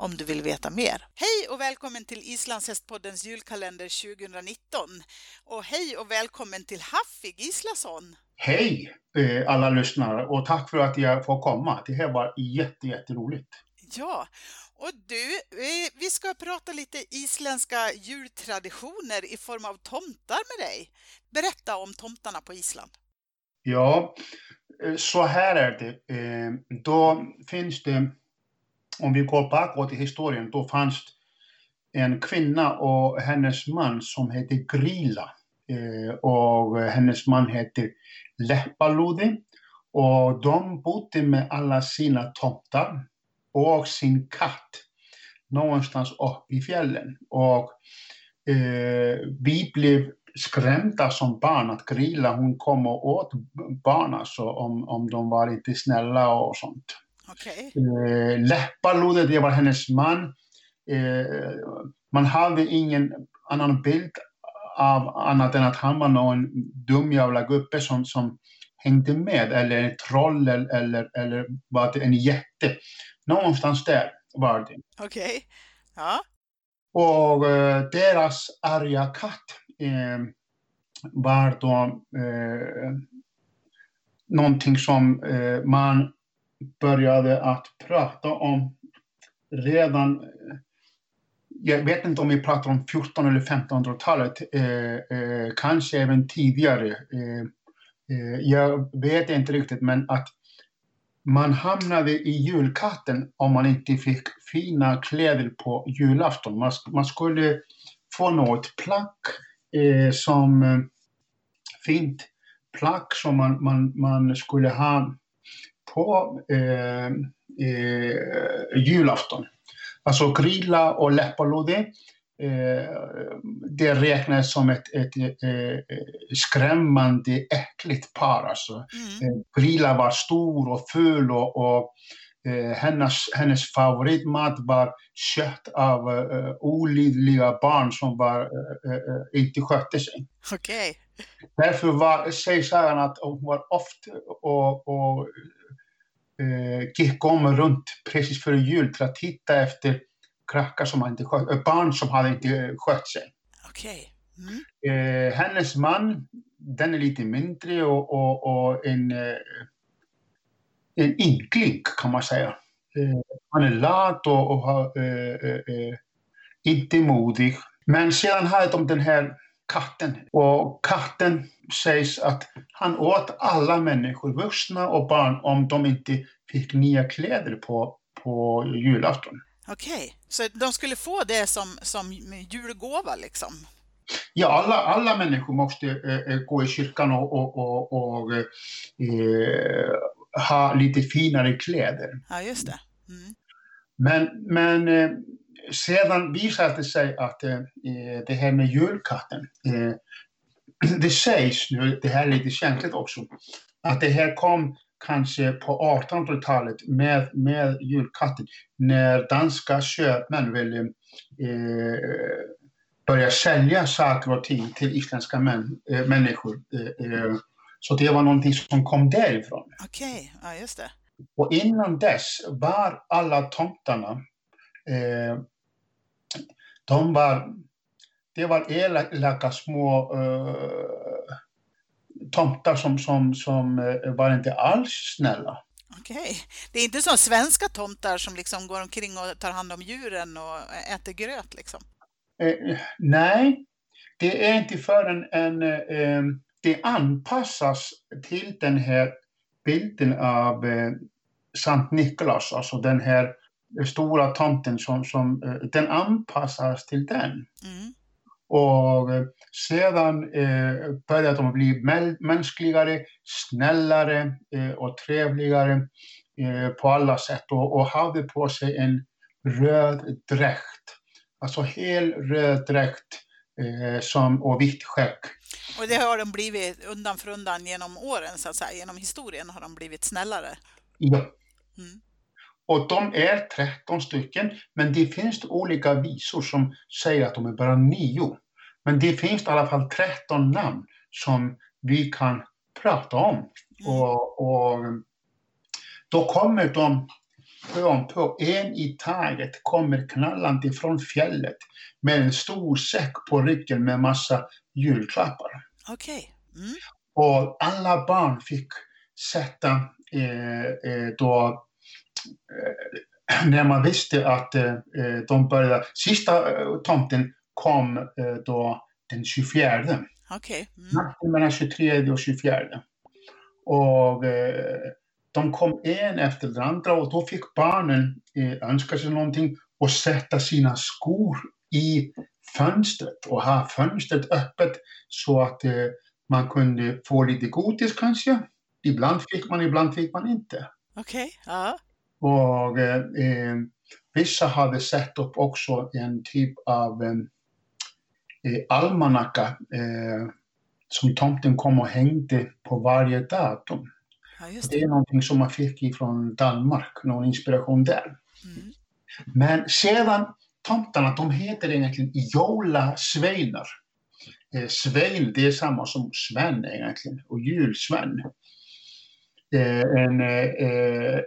om du vill veta mer. Hej och välkommen till Islandshästpoddens julkalender 2019. Och hej och välkommen till Haffig Gislason. Hej eh, alla lyssnare och tack för att jag får komma. Det här var jätte, jätteroligt. Ja, och du, vi ska prata lite isländska jultraditioner i form av tomtar med dig. Berätta om tomtarna på Island. Ja, eh, så här är det. Eh, då finns det, om vi går bakåt i historien, då fanns en kvinna och hennes man som hette Grila. Eh, och hennes man hette Leppaludi. Och de bodde med alla sina tomtar och sin katt någonstans uppe i fjällen. Och eh, vi blev skrämda som barn att Grilla hon kom och åt barn alltså, om, om de var inte snälla och sånt. Okay. Eh, det var hennes man. Eh, man hade ingen annan bild av annat än att han var någon dum jävla gubbe som, som hängde med, eller en troll eller, eller, eller var det en jätte. Någonstans där var det. Okej. Okay. Ja. Och eh, deras arga katt eh, var då eh, någonting som eh, man började att prata om redan jag vet inte om vi pratar om 1400 eller 1500-talet, eh, eh, kanske även tidigare. Eh, eh, jag vet inte riktigt, men att man hamnade i julkatten om man inte fick fina kläder på julafton. Man, man skulle få något plack eh, som eh, fint plack som man, man, man skulle ha på eh, eh, julafton. Alltså grilla och läppalodde Eh, det räknas som ett, ett, ett, skrämmande äckligt par. Alltså. Mm. Grilla var stor och ful och, och hennes, hennes favoritmat var kött av uh, olidliga barn som var, uh, inte skötte sig. Okay. Därför var, sagan att hon var ofta och, och gick om runt precis före jul för att titta efter krackar som inte skött, äh, barn som hade inte skött sig. Okay. Mm. Eh, hennes man, den är lite mindre och, och, och en, eh, en ynkling kan man säga. Eh, han är lat och, och har, eh, eh, eh, inte modig. Men sedan hade de den här katten och katten sägs att han åt alla människor, vuxna och barn, om de inte fick nya kläder på, på julafton. Okej, okay. så de skulle få det som, som julgåva liksom? Ja, alla, alla människor måste äh, gå i kyrkan och, och, och, och äh, ha lite finare kläder. Ja, just det. Mm. Men, men äh, sedan visade det sig att det här med julkatten, det sägs nu, det här är lite känsligt också, att det här kom kanske på 1800-talet med, med julkatten när danska köpmän ville eh, börja sälja saker och ting till isländska män, eh, människor. Eh, eh så det var någonting som kom därifrån. Okej, okay. ja just det. Och innan dess var alla tomtarna, eh, de var, det var elaka små eh, tomtar som, som, som eh, var inte alls snälla. Okej, det är inte som svenska tomtar som liksom går omkring och tar hand om djuren och äter gröt liksom? Eh, nej, det är inte förrän en, eh, det anpassas till den här bilden av eh, Sankt Nikolaus, alltså den här stora tomten som, som eh, den anpassas till den. Mm. Och eh, sedan eh, började de bli mänskligare, snällare eh, och trevligare eh, på alla sätt och, och hade på sig en röd dräkt. Alltså hel röd dräkt eh, som, och vitt skägg. Och det har de blivit undan för undan genom åren, så att säga. Genom historien har de blivit snällare. Ja. Mm. Och de är 13 stycken, men det finns olika visor som säger att de är bara nio. Men det finns i alla fall 13 namn som vi kan prata om. Mm. Och, och då kommer de pö om pö, en i taget, kommer knallande från fjället med en stor säck på ryggen med massa julklappar. Okej. Mm. Och alla barn fick sätta eh, eh, då när man visste att eh, eh de började, sista eh, tomten kom eh, då den 24. Okej. Mm. Natten mellan 23 och 24. Och eh, de kom en efter den andra och då fick barnen eh, önska sig någonting och sätta sina skor i fönstret och ha fönstret öppet så att eh, man kunde få lite godis kanske. Ibland fick man, ibland fick man inte. Okej. Ja. Och eh, vissa hade satt upp också en typ av eh, eh, almanacka eh, som tomten kom och hängde på varje datum. ja, Det det. är någonting som man fick ifrån Danmark, någon inspiration där. Mm. Men sedan tomtarna, de heter egentligen Jola Sveinar. Eh, Svein, det är samma som Sven egentligen, och julsven. Eh, en, eh, eh,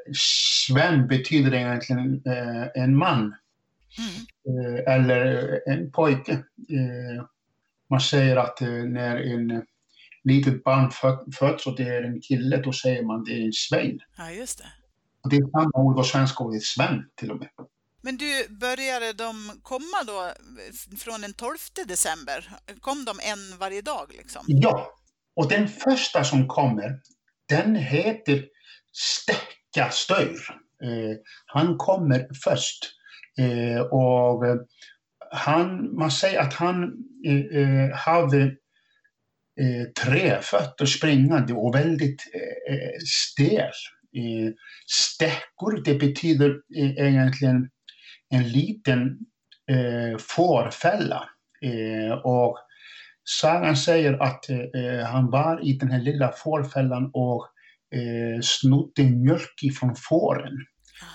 Sven betyder egentligen eh, en man, Mm. eh, eller en pojke. Eh, man säger att eh, när en litet barn fö- föds och det är en kille, då säger man det är en Svein. Ja, just det. Och det är samma ord på svenska ordet Sven till och med. Men du, började de komma då från den 12 december? Kom de en varje dag liksom? Ja, och den första som kommer, den heter Stäckastör. Eh, han kommer först. Eh, och han, man säger att han eh, eh hade eh, tre fötter springande och väldigt eh, stel. Stäckor, det betyder egentligen en liten fårfälla. Och sagan säger att eh, han var i den här lilla fårfällan och eh, snodde mjölk ifrån fåren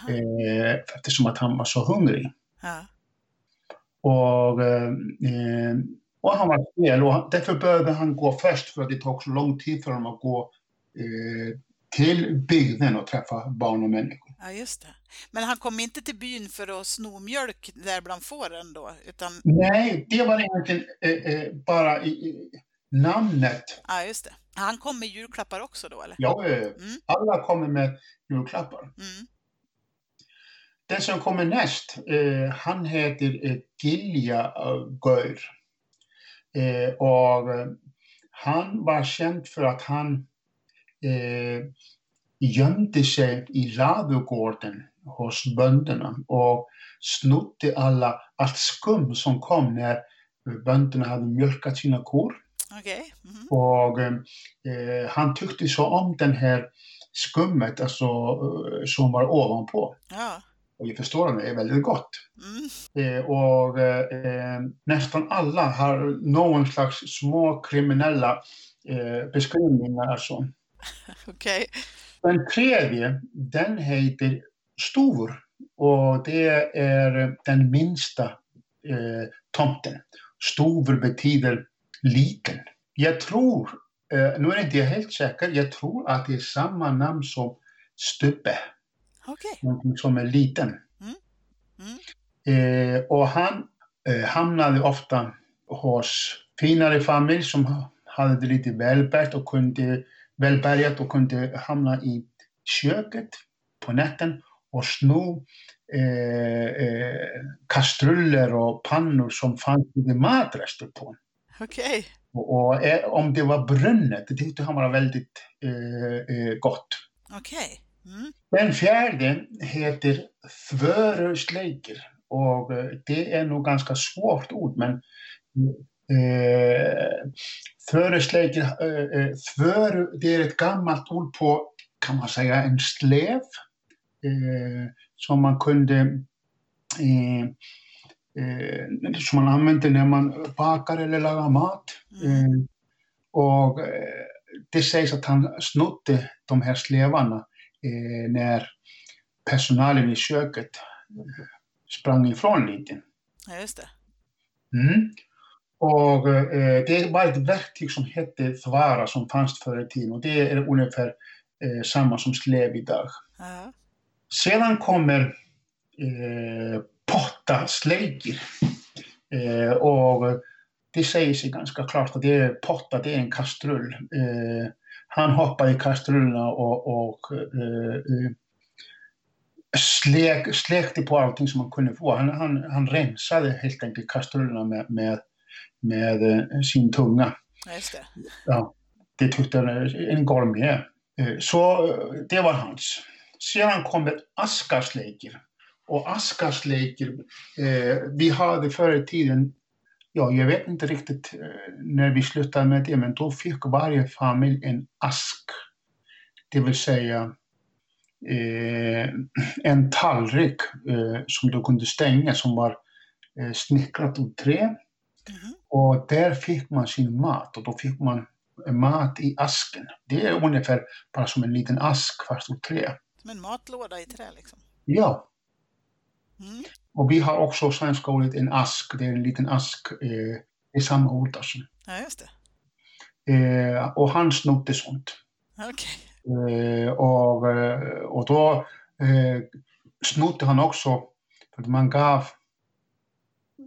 eh, eftersom att han var så hungrig. Ja. Och, eh, eh, och han var fel och därför behövde han gå först för att det tog så lång tid för honom att gå eh, till bygden och träffa barn och människor. Ja, just det. Men han kom inte till byn för att sno mjölk där bland fåren då, utan Nej, det var egentligen eh, eh, bara i, i namnet. ja, just det. Han kom med julklappar också då, eller? Ja, eh, Mm. alla kommer med julklappar. Mm. Den som kommer näst, eh, han heter eh, Gilja eh, Gaur. Eh, och eh, han var känd för att han eh, gömde sig i ladugården hos bönderna och snodde alla, allt skum som kom när bönderna hade mjölkat sina kor. Okej. Mhm. Och eh, han tyckte så om den här skummet alltså, eh, som var ovanpå. Ja. Och jag förstår att det är väldigt gott. Mm. Eh, och eh, nästan alla har någon slags små kriminella eh, beskrivningar. Alltså. Okej. Den tredje, den heter Stor och det är den minsta eh, tomten. Stor betyder liten. Jag tror, eh, nu är jag inte helt säker, jag tror att det är samma namn som Stubbe, Okej. någonting som är liten. Mm. Eh, och han eh, hamnade ofta hos finare familj som ha- hade det lite välbärgat och kunde, välbärgat och kunde hamna i köket på natten och sno eh, eh, kastruller och pannor som fanns lite matrester på. Okej. Och, och eh, om det var brunnet, det tyckte han var väldigt eh, eh, gott. Okej. Mm. Den fjärde heter Tvörösleiker och det är nog ganska svårt ord men eh, Tvörösleiker, eh, eh, tvör, det är ett gammalt ord på kan man säga en slev som man kunde som man använder när man bakar eller lagar mat. Mm. Och det sägs att han snodde de här slevarna när personalen i köket sprang ifrån lite. Ja, just det. Mm. Och eh, det var ett verktyg som hette thvara som fanns förr i tiden och det är ungefär eh, samma som slev idag. Ja. Sedan kommer eh, pottaslejker. Eh, och det säger sig ganska klart att det är potta, det är en kastrull. Eh, han hoppar i kastrullerna och, och eh, släk, släckte på allting som man kunde få. Han, han, han rensade helt enkelt kastrullerna med, med, med eh, sin tunga. just det. Ja, det tyckte en, en gourmet. Eh, Så eh, det var hans. Sedan kommer Askarsleker. Och Askarsleker, eh, vi hade förr i tiden, ja jag vet inte riktigt eh, när vi slutade med det, men då fick varje familj en ask. Det vill säga eh, en tallrik eh, som du kunde stänga som var eh, snickrat ur trä. Mhm. Och där fick man sin mat och då fick man mat i asken. Det är ungefär bara som en liten ask fast ur trä. Som en matlåda i trä liksom. Ja, Mm. och vi har också svenska ordet en ask. Det är en liten ask. Eh, det är samma ord alltså. Ja, just det. Eh, och han snodde sånt. Okej. Eh, och, eh, och då eh, snodde han också, för man gav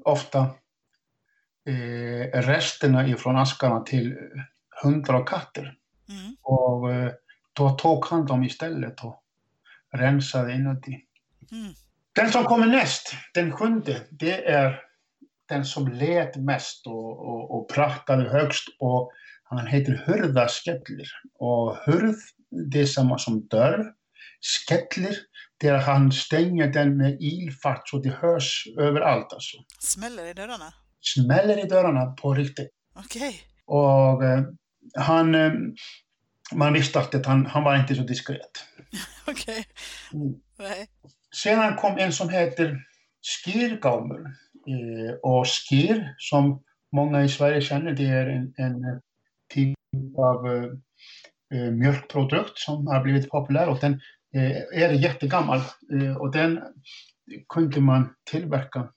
ofta eh, resterna ifrån askarna till hundar och katter. Mm. Och eh, då tog han dem istället och rensade inuti. Mm. Den som kommer näst, den sjunde, det är den som lät mest och, och, och pratade högst och han heter Hurða Skellir. Och hurð, det är samma som dörr. Skellir, det är att han stänger den med ilfart så det hörs överallt alltså. Smäller i dörrarna. Smäller i dörrarna på riktigt. Okej. Och eh, han, eh, man visste att han, han var inte så diskret. Okej. Mm. Nej. Sedan kom en som heter Skirgaumur. Eh, och skir, som många i Sverige känner, det är en, en typ av eh, mjölkprodukt som har blivit populär och den eh, är jättegammal eh, och den kunde man tillverka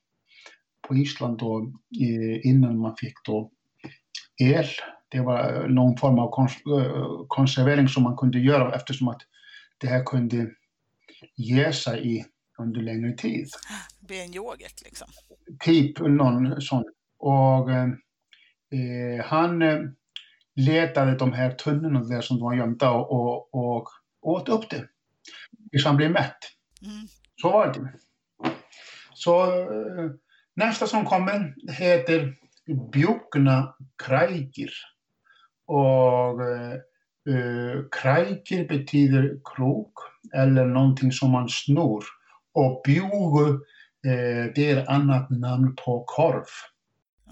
på Island då, innan man fick då el. Det var någon form av eh, konservering som man kunde göra eftersom att det här kunde ge sig i under längre tid. Blir en yoghurt liksom. Typ någon sån. Och eh, eh, han eh, letade de här tunnorna där som var gömda och, och, och åt upp det. Tills han blev mätt. Mm. Så var det. Så nästa som kommer heter Bjukna Krajkir. Och eh, eh, Krajkir betyder krok eller någonting som man snor. Och bjugu, eh, det är annat namn på korv.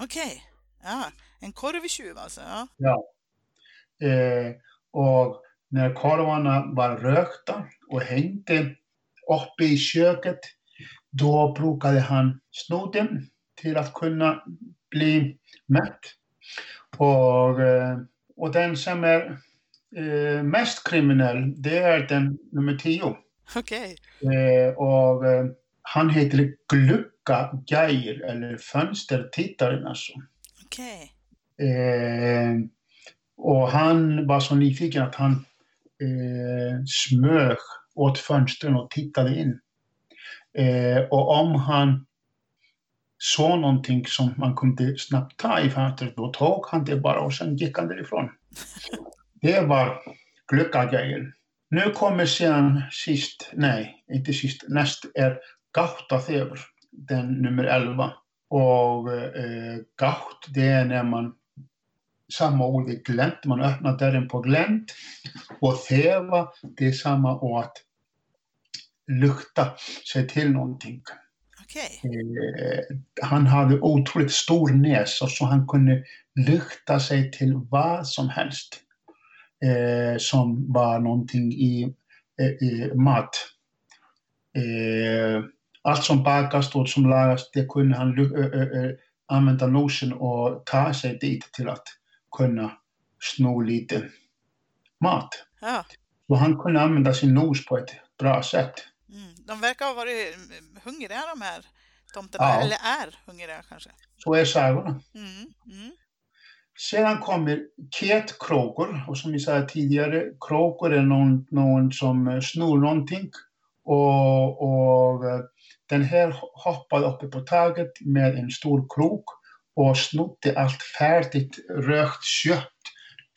Okej. Ja, en korvtjuv alltså. Ja. Ja. Eh, och när korvarna var rökta och hängde uppe i köket, då brukade han sno dem till att kunna bli mätt. Och, eh, och den som är eh, mest kriminell, det är den nummer tio. Okej. Eh, och eh, han heter Glucka Geir, eller fönstertittaren alltså. Okej. Eh, och han var så nyfiken att han smög åt fönstren och tittade in. Eh, och om han såg någonting som man kunde snabbt ta i fönstret, då tog han det bara och sen gick han därifrån. Det var Gluckagrejen. Nu kommer sen sist, nej, inte sist, näst är Gautathevr, den nummer 11. Och eh, Gaut, det är när man samma ord är glänt, man öppnar dörren på glänt. Och theva, det är samma ord lukta sig till någonting. Okej. Eh, han hade otroligt stor näsa så han kunde lukta sig till vad som helst eh, som var någonting i, eh, i mat. Eh, allt som bakas och som lagas, det kunde han uh, använda nosen och ta sig dit till att kunna sno lite mat. Ja. Så han kunde använda sin nos på ett bra sätt. Mm. De verkar ha varit hungriga de här tomterna, Ja. eller är hungriga kanske. Så är sagorna. Mm. Mm. Sedan kommer ketkråkor och som vi sa tidigare, kråkor är någon, någon som eh, snor någonting och, och eh, den här hoppade uppe på taget med en stor krok och snodde allt färdigt rökt kött,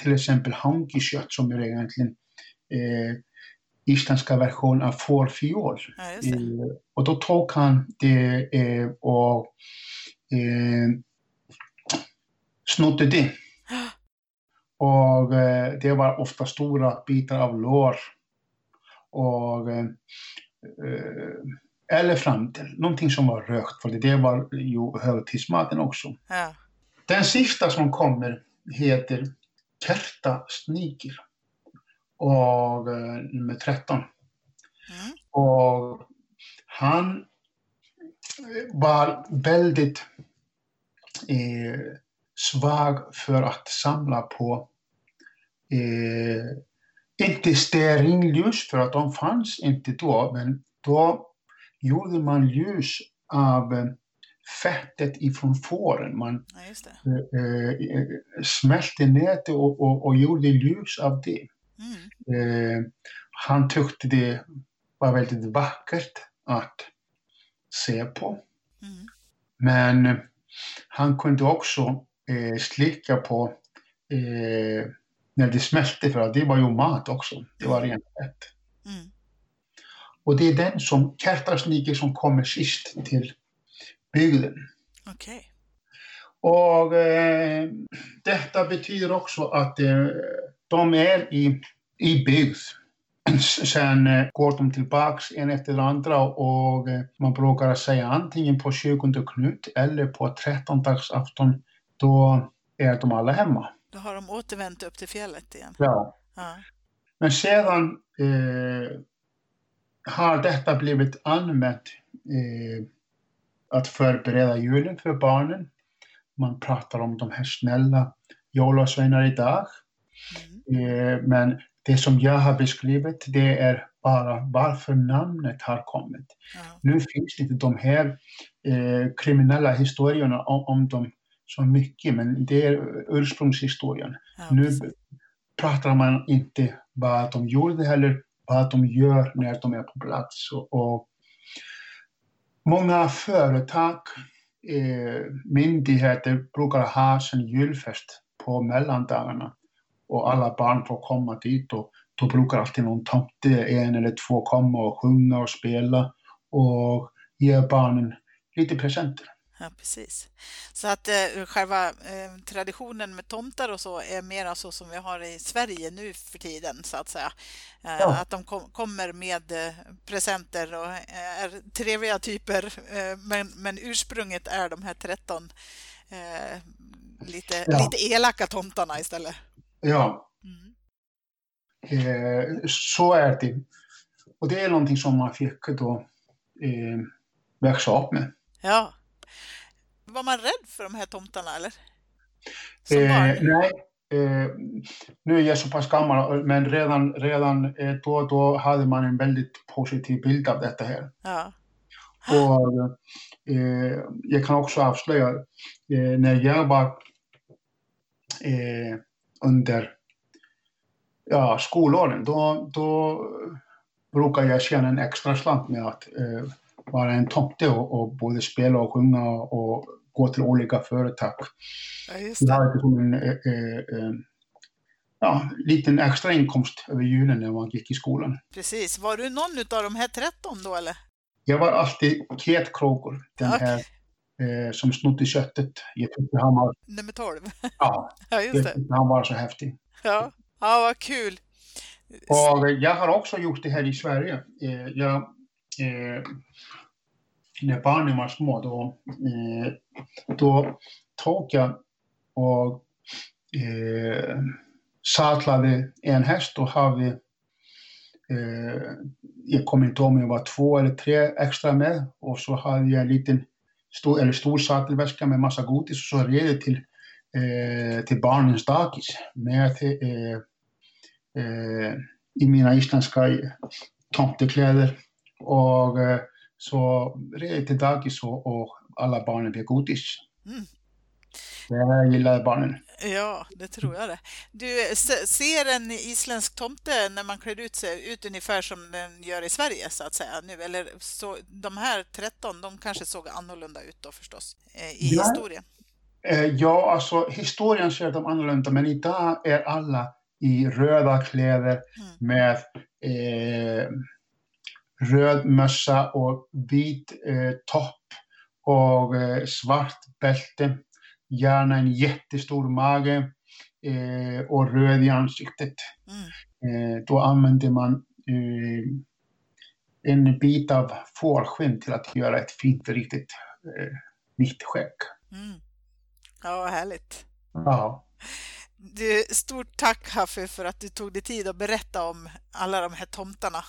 till exempel hankikött som är egentligen eh, isländska version av fårfiol. Ja. Eh, och då tog han det eh, och eh, snodde det. Och eh, det var ofta stora bitar av lår. Och eh, eh, elefanter, någonting som var rökt, för det var ju högtidsmaten också. Ja. Den sista som kommer heter Kerta Sniker. Och eh, nummer 13. Mm. Och han var väldigt eh, svag för att samla på eh, inte stearinljus för att de fanns inte då, men då gjorde man ljus av eh, fettet ifrån fåren. Man ja, eh, eh, smälte ner det och, och, och gjorde ljus av det. Mm. Eh, han tyckte det var väldigt vackert att se på. Mm. Men han kunde också eh, slicka på eh, när det smälte för att det var ju mat också. Det var rent fett. Mm. Och det är den som Kertasniker som kommer sist till bygden. Okej. Och eh, detta betyder också att eh, de är i, i bygd. Sen eh, går de tillbaks en efter den andra och eh, man brukar säga antingen på 20 Knut eller på 13 afton då är de alla hemma. Då har de återvänt upp till fjället igen. Ja. Ja. Men sedan eh, har detta blivit använt eh, att förbereda julen för barnen. Man pratar om de här snälla jolasveinar idag. Mm. Eh, men det som jag har beskrivit det är bara varför namnet har kommit. Ja. Nu finns inte de här eh, kriminella historierna om, om dem så mycket, men det är ursprungshistorien. Ja, Nu pratar man inte vad de gjorde heller, vad de gör när de är på plats. Och, och många företag, eh, myndigheter brukar ha sin julfest på mellandagarna och alla barn får komma dit och då brukar alltid någon tomte, en eller två, komma och sjunga och spela och ge barnen lite presenter. Ja, precis. Så att eh, själva eh, traditionen med tomtar och så är mer så som vi har i Sverige nu för tiden så att säga. Eh, Ja. Att de kom, kommer med eh, presenter och eh, är trevliga typer eh, men, men ursprunget är de här 13 eh, lite, Ja. lite elaka tomtarna istället. Ja, Mm. Eh, så är det. Och det är någonting som man fick då eh, växa upp med. Ja. Var man rädd för de här tomtarna eller? Eh, nej, eh, nu är jag så pass gammal, men redan, redan eh, då, då hade man en väldigt positiv bild av detta här. Ja. Och eh, jag kan också avslöja, eh, när jag var eh, under ja, skolåren, då, då brukar jag tjäna en extra slant med att eh, vara en tomte och, och både spela och sjunga och gå till olika företag. ja, just Jag det. hade liksom en eh, eh, eh, ja, liten extra inkomst över julen när man gick i skolan. Precis. Var du någon av de här 13 då eller? Jag var alltid ketkråkor, den Okej. här eh, som snodde köttet. Jag tyckte han var, Nummer 12? ja, Ja, jag just det. tyckte han var så häftig. Ja, ja vad kul. Och jag har också gjort det här i Sverige. Eh, jag, eh, när barnen var små, då, eh, då tog jag och eh, sadlade en häst och hade eh, jag kommer inte ihåg om jag var två eller tre extra med och så hade jag en liten stor, eller stor sadelväska med massa godis och så red jag till, eh, till barnens dagis med eh, eh, i mina isländska tomtekläder och eh, så red jag till dagis och, och alla barnen fick godis. Mm. Jag gillar barnen. Ja, det tror jag det. Du, ser en isländsk tomte när man klär ut sig ut ungefär som den gör i Sverige så att säga nu? Eller så, de här 13, de kanske såg annorlunda ut då förstås eh, i ja. historien? Eh, ja, alltså historien ser de annorlunda, men idag är alla i röda kläder mm. med eh, röd mössa och vit eh, topp och eh, svart bälte gärna en jättestor mage eh, och röd i ansiktet. Mm. Eh, då använder man eh, en bit av fårskinn till att göra ett fint, riktigt eh, vitt skägg. Mm. Ja, härligt. Ja. Du, stort tack Haffe för att du tog dig tid att berätta om alla de här tomtarna.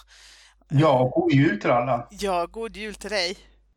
Ja, god jul till alla. Ja, god jul till dig.